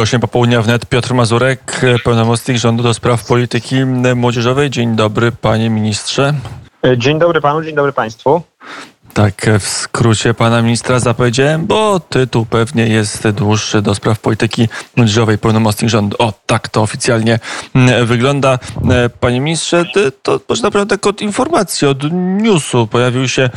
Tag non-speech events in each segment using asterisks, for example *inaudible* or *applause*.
8 popołudnia wnet Piotr Mazurek, pełnomocnik rządu do spraw polityki młodzieżowej. Dzień dobry panie ministrze. Dzień dobry panu, dzień dobry państwu. Tak, w skrócie pana ministra zapowiedziałem, bo tytuł pewnie jest dłuższy do spraw polityki młodzieżowej, pełnomocnik rządu. O, tak to oficjalnie wygląda. Panie ministrze, to może naprawdę od informacji, od newsu pojawił się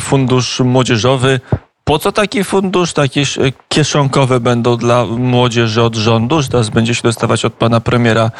fundusz młodzieżowy. Po co taki fundusz? Takie kieszonkowe będą dla młodzieży od rządu, że teraz będzie się dostawać od pana premiera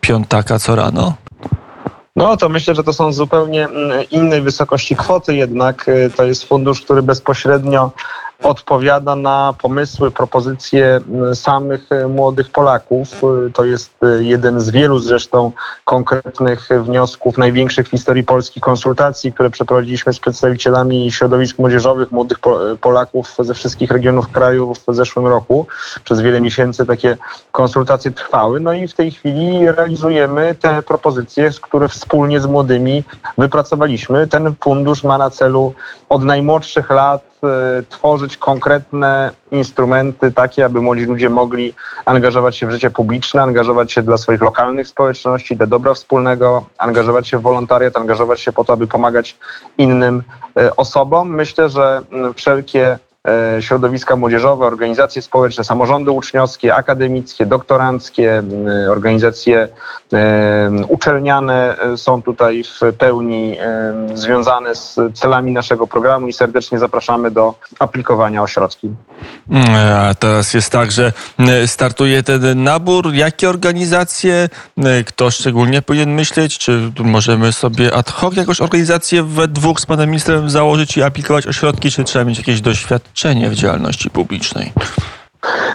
Piątaka co rano? No to myślę, że to są zupełnie innej wysokości kwoty, jednak to jest fundusz, który bezpośrednio odpowiada na pomysły, propozycje samych młodych Polaków. To jest jeden z wielu zresztą konkretnych wniosków, największych w historii Polski konsultacji, które przeprowadziliśmy z przedstawicielami środowisk młodzieżowych, młodych Polaków ze wszystkich regionów kraju w zeszłym roku. Przez wiele miesięcy takie konsultacje trwały. No i w tej chwili realizujemy te propozycje, które wspólnie z młodymi wypracowaliśmy. Ten fundusz ma na celu od najmłodszych lat tworzyć konkretne instrumenty takie, aby młodzi ludzie mogli angażować się w życie publiczne, angażować się dla swoich lokalnych społeczności, dla dobra wspólnego, angażować się w wolontariat, angażować się po to, aby pomagać innym osobom. Myślę, że wszelkie środowiska młodzieżowe, organizacje społeczne, samorządy uczniowskie, akademickie, doktoranckie, organizacje uczelniane są tutaj w pełni związane z celami naszego programu i serdecznie zapraszamy do aplikowania o środki. A teraz jest tak, że startuje ten nabór. Jakie organizacje? Kto szczególnie powinien myśleć? Czy możemy sobie ad hoc jakąś organizację we dwóch z panem ministrem założyć i aplikować o środki, czy trzeba mieć jakieś doświadczenie w działalności publicznej?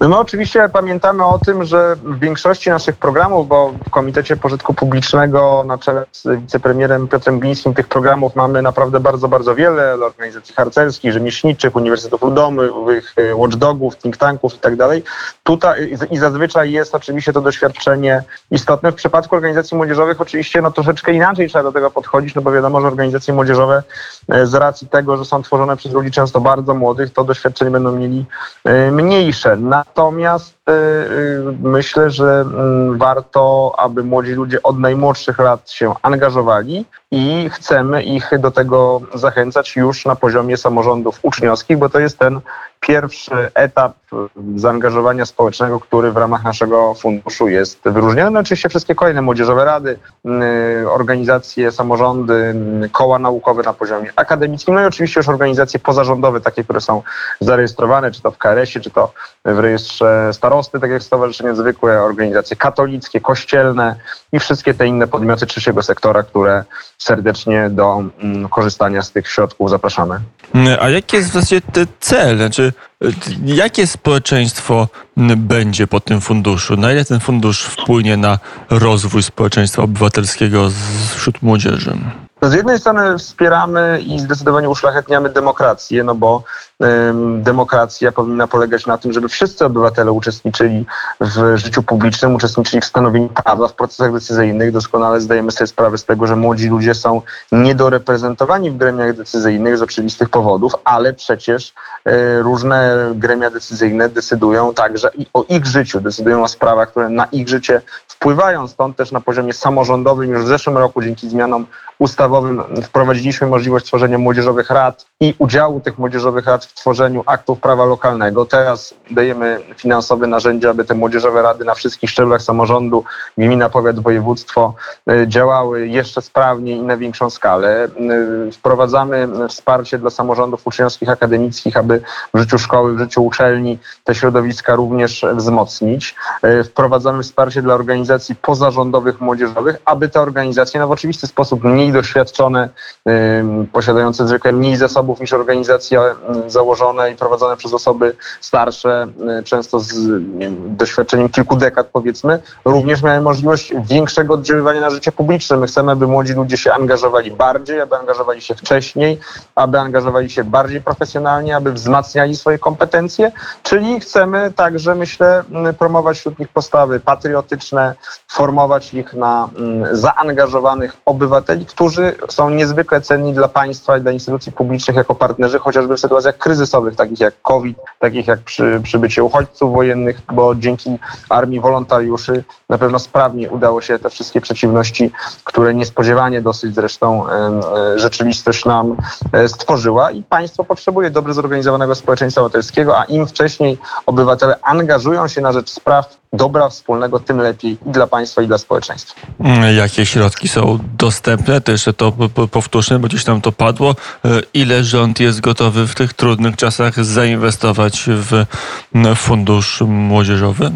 No my oczywiście pamiętamy o tym, że w większości naszych programów, bo w Komitecie Pożytku Publicznego na czele z wicepremierem Piotrem Glińskim tych programów mamy naprawdę bardzo, bardzo wiele organizacji harcerskich, rzemieślniczych, uniwersytetów ludowych, watchdogów, think tanków i tak dalej. Tutaj i zazwyczaj jest oczywiście to doświadczenie istotne. W przypadku organizacji młodzieżowych oczywiście no troszeczkę inaczej trzeba do tego podchodzić, no bo wiadomo, że organizacje młodzieżowe z racji tego, że są tworzone przez ludzi często bardzo młodych, to doświadczenie będą mieli mniejsze. Natomiast myślę, że warto, aby młodzi ludzie od najmłodszych lat się angażowali i chcemy ich do tego zachęcać już na poziomie samorządów uczniowskich, bo to jest ten pierwszy etap zaangażowania społecznego, który w ramach naszego funduszu jest wyróżniony. No oczywiście wszystkie kolejne młodzieżowe rady, organizacje, samorządy, koła naukowe na poziomie akademickim, no i oczywiście już organizacje pozarządowe, takie, które są zarejestrowane, czy to w KRS-ie, czy to w rejestrze starosty, tak jak Stowarzyszenie Zwykłe, organizacje katolickie, kościelne i wszystkie te inne podmioty trzeciego sektora, które serdecznie do korzystania z tych środków zapraszamy. A jaki jest w zasadzie cel? Znaczy, jakie społeczeństwo będzie po tym funduszu? Na ile ten fundusz wpłynie na rozwój społeczeństwa obywatelskiego wśród młodzieży? Z jednej strony wspieramy i zdecydowanie uszlachetniamy demokrację, no bo demokracja powinna polegać na tym, żeby wszyscy obywatele uczestniczyli w życiu publicznym, uczestniczyli w stanowieniu prawa, w procesach decyzyjnych. Doskonale zdajemy sobie sprawę z tego, że młodzi ludzie są niedoreprezentowani w gremiach decyzyjnych z oczywistych powodów, ale przecież y, różne gremia decyzyjne decydują także i o ich życiu, decydują o sprawach, które na ich życie wpływają. Stąd też na poziomie samorządowym już w zeszłym roku dzięki zmianom ustawowym wprowadziliśmy możliwość tworzenia młodzieżowych rad i udziału tych młodzieżowych rad w tworzeniu aktów prawa lokalnego. Teraz dajemy finansowe narzędzia, aby te młodzieżowe rady na wszystkich szczeblach samorządu, gmina, powiat, województwo działały jeszcze sprawniej i na większą skalę. Wprowadzamy wsparcie dla samorządów uczniowskich, akademickich, aby w życiu szkoły, w życiu uczelni te środowiska również wzmocnić. Wprowadzamy wsparcie dla organizacji pozarządowych, młodzieżowych, aby te organizacje no w oczywisty sposób mniej doświadczone, posiadające zwykle mniej zasobów niż organizacje założone i prowadzone przez osoby starsze, często z wiem, doświadczeniem kilku dekad powiedzmy, również miały możliwość większego oddziaływania na życie publiczne. My chcemy, aby młodzi ludzie się angażowali bardziej, aby angażowali się wcześniej, aby angażowali się bardziej profesjonalnie, aby wzmacniali swoje kompetencje, czyli chcemy także, myślę, promować wśród nich postawy patriotyczne, formować ich na zaangażowanych obywateli, którzy są niezwykle cenni dla państwa i dla instytucji publicznych jako partnerzy, chociażby w sytuacjach kryzysowych, takich jak COVID, takich jak przy, przybycie uchodźców wojennych, bo dzięki armii wolontariuszy na pewno sprawnie udało się te wszystkie przeciwności, które niespodziewanie dosyć zresztą rzeczywistość nam stworzyła i państwo potrzebuje dobrze zorganizowanego społeczeństwa obywatelskiego, a im wcześniej obywatele angażują się na rzecz spraw dobra wspólnego, tym lepiej i dla państwa, i dla społeczeństwa. Mm, jakie środki są dostępne? To jeszcze to powtórzmy, bo gdzieś tam to padło. E, ile rząd jest gotowy w tych trudnych czasach zainwestować w fundusz młodzieżowy?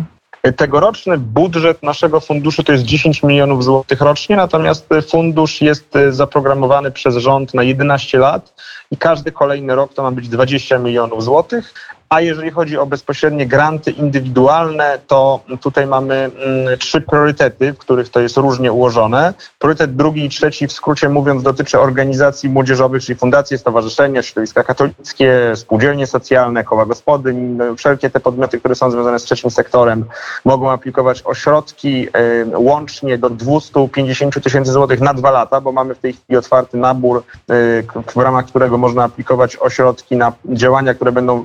Tegoroczny budżet naszego funduszu to jest 10 milionów złotych rocznie, natomiast fundusz jest zaprogramowany przez rząd na 11 lat i każdy kolejny rok to ma być 20 milionów złotych. A jeżeli chodzi o bezpośrednie granty indywidualne, to tutaj mamy mm, trzy priorytety, w których to jest różnie ułożone. Priorytet drugi i trzeci, w skrócie mówiąc, dotyczy organizacji młodzieżowych, czyli fundacje, stowarzyszenia, środowiska katolickie, spółdzielnie socjalne, koła gospodyń, no, wszelkie te podmioty, które są związane z trzecim sektorem, mogą aplikować o środki y, łącznie do 250 tysięcy złotych na dwa lata, bo mamy w tej chwili otwarty nabór, y, w ramach którego można aplikować o środki na działania, które będą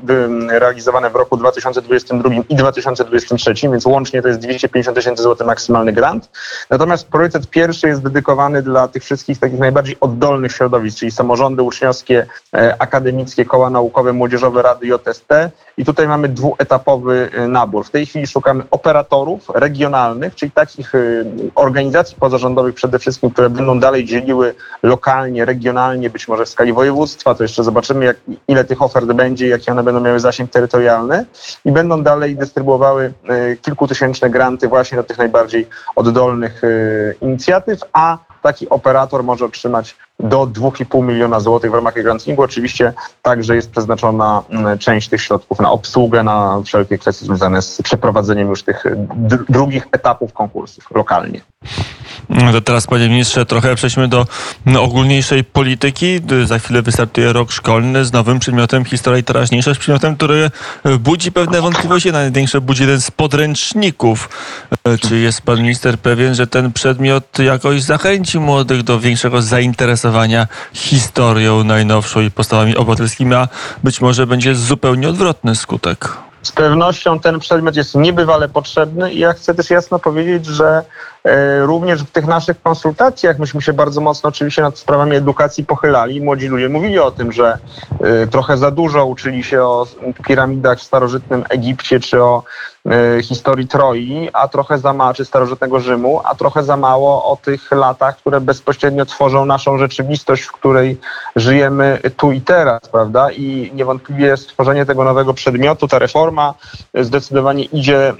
realizowane w roku 2022 i 2023, więc łącznie to jest 250 tysięcy złotych maksymalny grant. Natomiast priorytet pierwszy jest dedykowany dla tych wszystkich takich najbardziej oddolnych środowisk, czyli samorządy uczniowskie, e, akademickie, koła naukowe, młodzieżowe rady JST. I tutaj mamy dwuetapowy e, nabór. W tej chwili szukamy operatorów regionalnych, czyli takich e, organizacji pozarządowych przede wszystkim, które będą dalej dzieliły lokalnie, regionalnie, być może w skali województwa. To jeszcze zobaczymy, jak, ile tych ofert będzie, jakie one będą miały zasięg terytorialny i będą dalej dystrybuowały e, kilkutysięczne granty właśnie do tych najbardziej oddolnych inicjatyw, a taki operator może otrzymać do 2,5 miliona złotych w ramach grantingu. Oczywiście także jest przeznaczona część tych środków na obsługę, na wszelkie kwestie związane z przeprowadzeniem już tych drugich etapów konkursów lokalnie. No to teraz, panie ministrze, trochę przejdźmy do ogólniejszej polityki. Za chwilę wystartuje rok szkolny z nowym przedmiotem historia i teraźniejszość, przedmiotem, który budzi pewne wątpliwości. Największe budzi jeden z podręczników. Czy jest pan minister pewien, że ten przedmiot jakoś zachęci młodych do większego zainteresowania historią najnowszą i postawami obywatelskimi, a być może będzie zupełnie odwrotny skutek? Z pewnością ten przedmiot jest niebywale potrzebny i ja chcę też jasno powiedzieć, że również w tych naszych konsultacjach myśmy się bardzo mocno oczywiście nad sprawami edukacji pochylali. Młodzi ludzie mówili o tym, że e, trochę za dużo uczyli się o piramidach w starożytnym Egipcie czy o e, historii Troi, a trochę za mało, czy starożytnego Rzymu, a trochę za mało o tych latach, które bezpośrednio tworzą naszą rzeczywistość, w której żyjemy tu i teraz, prawda? I niewątpliwie stworzenie tego nowego przedmiotu, ta reforma, zdecydowanie idzie e,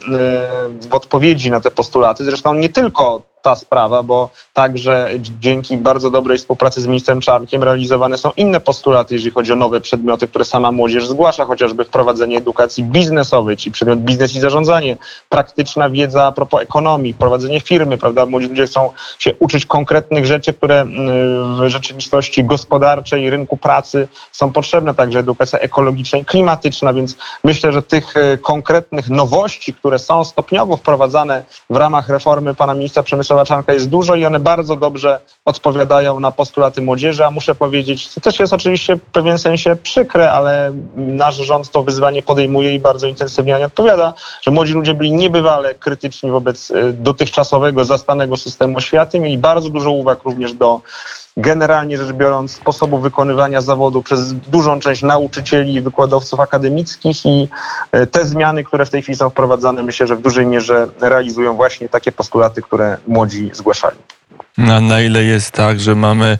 w odpowiedzi na te postulaty. Zresztą nie tylko called. Ta sprawa, bo także dzięki bardzo dobrej współpracy z ministrem Czarnkiem realizowane są inne postulaty, jeżeli chodzi o nowe przedmioty, które sama młodzież zgłasza, chociażby wprowadzenie edukacji biznesowej, czyli przedmiot biznes i zarządzanie, praktyczna wiedza a propos ekonomii, prowadzenie firmy, prawda? Młodzi ludzie chcą się uczyć konkretnych rzeczy, które mm, w rzeczywistości gospodarczej, rynku pracy są potrzebne, także edukacja ekologiczna i klimatyczna, więc myślę, że tych e, konkretnych nowości, które są stopniowo wprowadzane w ramach reformy pana ministra Przemysława Czarnka jest dużo i one bardzo dobrze odpowiadają na postulaty młodzieży, a muszę powiedzieć, co też jest oczywiście w pewien sensie przykre, ale nasz rząd to wyzwanie podejmuje i bardzo intensywnie nie odpowiada, że młodzi ludzie byli niebywale krytyczni wobec e, dotychczasowego, zastanego systemu oświaty, mieli bardzo dużo uwag również do generalnie rzecz biorąc sposobu wykonywania zawodu przez dużą część nauczycieli i wykładowców akademickich i e, te zmiany, które w tej chwili są wprowadzane, myślę, że w dużej mierze realizują właśnie takie postulaty, które młodzi zgłaszali. Na, ile jest tak, że mamy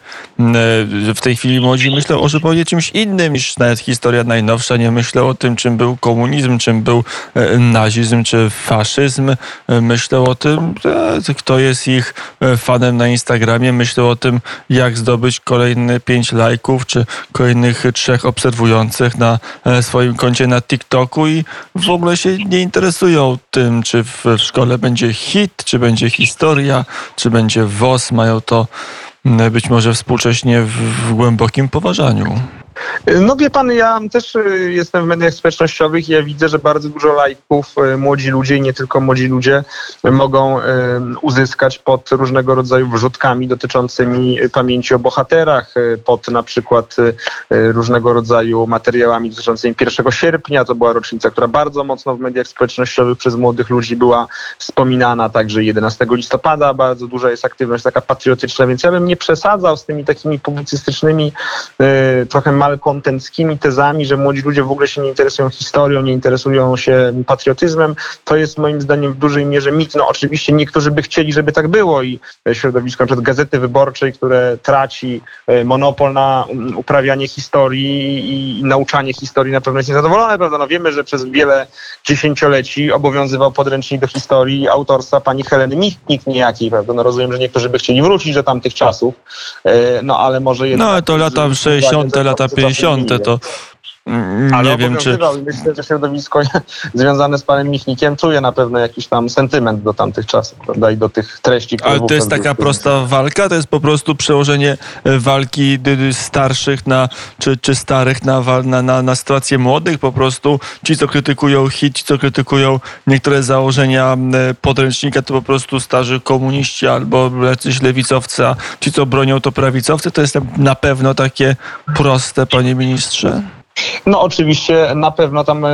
w tej chwili młodzi myślą o zupełnie czymś innym niż nawet historia najnowsza. Nie myślą o tym, czym był komunizm, czym był e, nazizm czy faszyzm. E, myślą o tym, e, kto jest ich fanem na Instagramie. Myślą o tym, jak zdobyć kolejne pięć lajków czy kolejnych trzech obserwujących na swoim koncie na TikToku i w ogóle się nie interesują tym, czy w szkole będzie hit, czy będzie historia, czy będzie WOS. Mają to być może współcześnie w, w głębokim poważaniu. No wie pan, ja też y, jestem w mediach społecznościowych i ja widzę, że bardzo dużo lajków y, młodzi ludzie i nie tylko młodzi ludzie mogą y, uzyskać pod różnego rodzaju wrzutkami dotyczącymi pamięci o bohaterach, pod na przykład różnego rodzaju materiałami dotyczącymi 1 sierpnia. To była rocznica, która bardzo mocno w mediach społecznościowych przez młodych ludzi była wspominana, także 11 listopada bardzo duża jest aktywność taka patriotyczna, więc ja bym nie przesadzał z tymi takimi publicystycznymi, trochę malkontenckimi tezami, że młodzi ludzie w ogóle się nie interesują historią, nie interesują się patriotyzmem, to jest moim zdaniem w dużej mierze mit. No oczywiście niektórzy by chcieli, żeby tak było i środowisko np. Gazety Wyborczej, które traci e, monopol na mm, uprawianie historii i nauczanie historii na pewno jest niezadowolone, prawda? No wiemy, że przez wiele dziesięcioleci obowiązywał podręcznik do historii autorstwa pani Heleny Michnik niejakiej, prawda? No rozumiem, że niektórzy by chcieli wrócić do tamtych czasów, e, no ale może jednak... No to lata 60., lata 50. to Ale nie wiem, czy. Myślę, że środowisko *laughs* związane z panem Michnikiem czuje na pewno jakiś tam sentyment do tamtych czasów, prawda? I do tych treści, które. Ale to jest taka prosta walka, to jest po prostu przełożenie e, walki starszych na, czy, czy starych na, na, na, na sytuację młodych. Po prostu ci, co krytykują hit, ci, co krytykują niektóre założenia e, podręcznika, to po prostu starzy komuniści albo jacyś lewicowcy, a ci, co bronią, to prawicowcy. To jest na pewno takie proste, panie ministrze. No oczywiście na pewno tam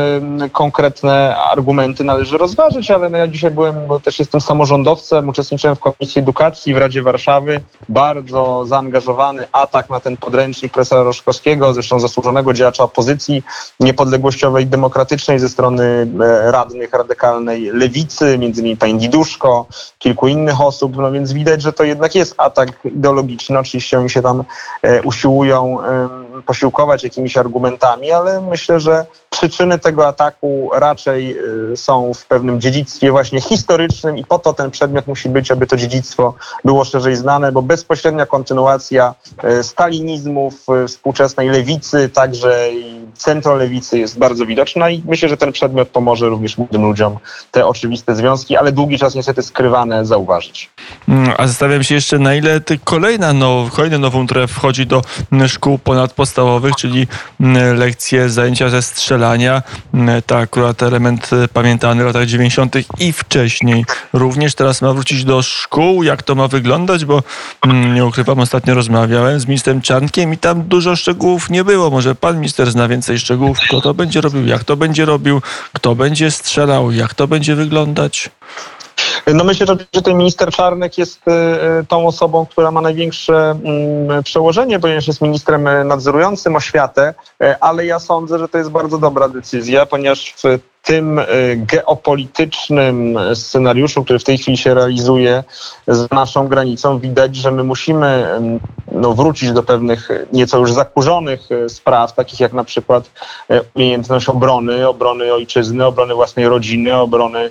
konkretne argumenty należy rozważyć, ale no ja dzisiaj byłem, bo też jestem samorządowcem, uczestniczyłem w Komisji Edukacji w Radzie Warszawy. Bardzo zaangażowany atak na ten podręcznik profesora Roszkowskiego, zresztą zasłużonego działacza opozycji niepodległościowej, demokratycznej ze strony e, radnych radykalnej lewicy, między innymi pani Diduszko, kilku innych osób, no więc widać, że to jednak jest atak ideologiczny. Oczywiście oni się tam e, usiłują posiłkować jakimiś argumentami, ale myślę, że przyczyny tego ataku raczej y, są w pewnym dziedzictwie właśnie historycznym i po to ten przedmiot musi być, aby to dziedzictwo było szerzej znane, bo bezpośrednia kontynuacja y, stalinizmu w współczesnej lewicy, także centrolewicy jest bardzo widoczna i myślę, że ten przedmiot pomoże również młodym ludziom te oczywiste związki, ale długi czas niestety skrywane zauważyć. Mm, a zastanawiam się jeszcze, na ile kolejna now, kolejny nową, które wchodzi do szkół ponadpodstawowych, czyli mm, lekcje, zajęcia ze strzelania. Mm, to akurat element e, pamiętany w latach 90. i wcześniej. Również teraz ma wrócić do szkół. Jak to ma wyglądać? Bo nie ukrywam, ostatnio rozmawiałem z ministrem Czarnkiem i tam dużo szczegółów nie było. Może pan minister zna więcej szczegółów, kto to będzie robił, jak to będzie robił, kto będzie strzelał, jak to będzie wyglądać. No myślę, że tutaj minister Czarnek jest y, y, tą osobą, która ma największe mm, przełożenie, ponieważ jest ministrem nadzorującym oświatę, y, ale ja sądzę, że to jest bardzo dobra decyzja, ponieważ w tym geopolitycznym scenariuszu, który w tej chwili się realizuje z naszą granicą, widać, że my musimy mm, no, wrócić do pewnych nieco już zakurzonych spraw, takich jak na przykład umiejętność obrony, obrony ojczyzny, obrony własnej rodziny, obrony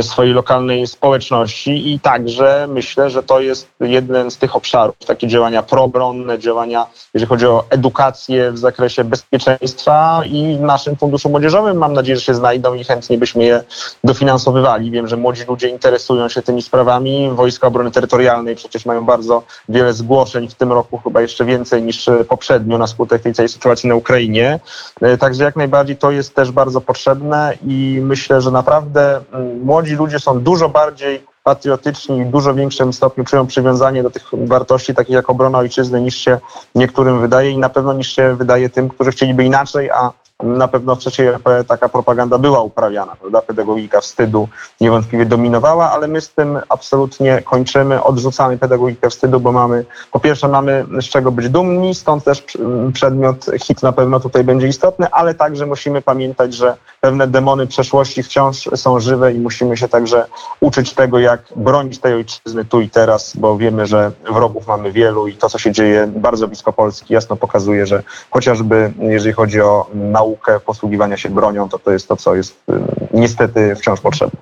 swojej lokalnej społeczności. I także myślę, że to jest jeden z tych obszarów, takie działania probronne, działania, jeżeli chodzi o edukację w zakresie bezpieczeństwa i w naszym funduszu młodzieżowym. Mam nadzieję, że się znajdą i chętnie byśmy je dofinansowywali. Wiem, że młodzi ludzie interesują się tymi sprawami. Wojska Obrony Terytorialnej przecież mają bardzo wiele zgłoszeń w tym roku, chyba jeszcze więcej niż poprzednio na skutek tej całej sytuacji na Ukrainie. E, także jak najbardziej to jest też bardzo potrzebne i myślę, że naprawdę mm, młodzi ludzie są dużo bardziej patriotyczni i w dużo większym stopniu czują przywiązanie do tych wartości, takich jak obrona ojczyzny, niż się niektórym wydaje i na pewno niż się wydaje tym, którzy chcieliby inaczej, a na pewno w III RP taka propaganda była uprawiana, prawda? Pedagogika wstydu niewątpliwie dominowała, ale my z tym absolutnie kończymy, odrzucamy pedagogikę wstydu, bo mamy, po pierwsze mamy z czego być dumni, stąd też przedmiot hit na pewno tutaj będzie istotny, ale także musimy pamiętać, że pewne demony przeszłości wciąż są żywe i musimy się także uczyć tego, jak bronić tej ojczyzny tu i teraz, bo wiemy, że wrogów mamy wielu i to, co się dzieje bardzo blisko Polski, jasno pokazuje, że chociażby jeżeli chodzi o naukę posługiwania się bronią, to to jest to, co jest y, niestety wciąż potrzebne.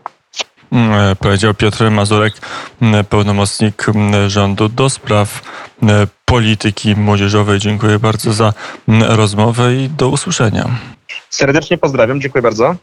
Mm, e, powiedział Piotr Mazurek, mm, pełnomocnik mm, rządu do spraw polityki młodzieżowej. Dziękuję bardzo za rozmowę i do usłyszenia. Serdecznie pozdrawiam, dziękuję bardzo.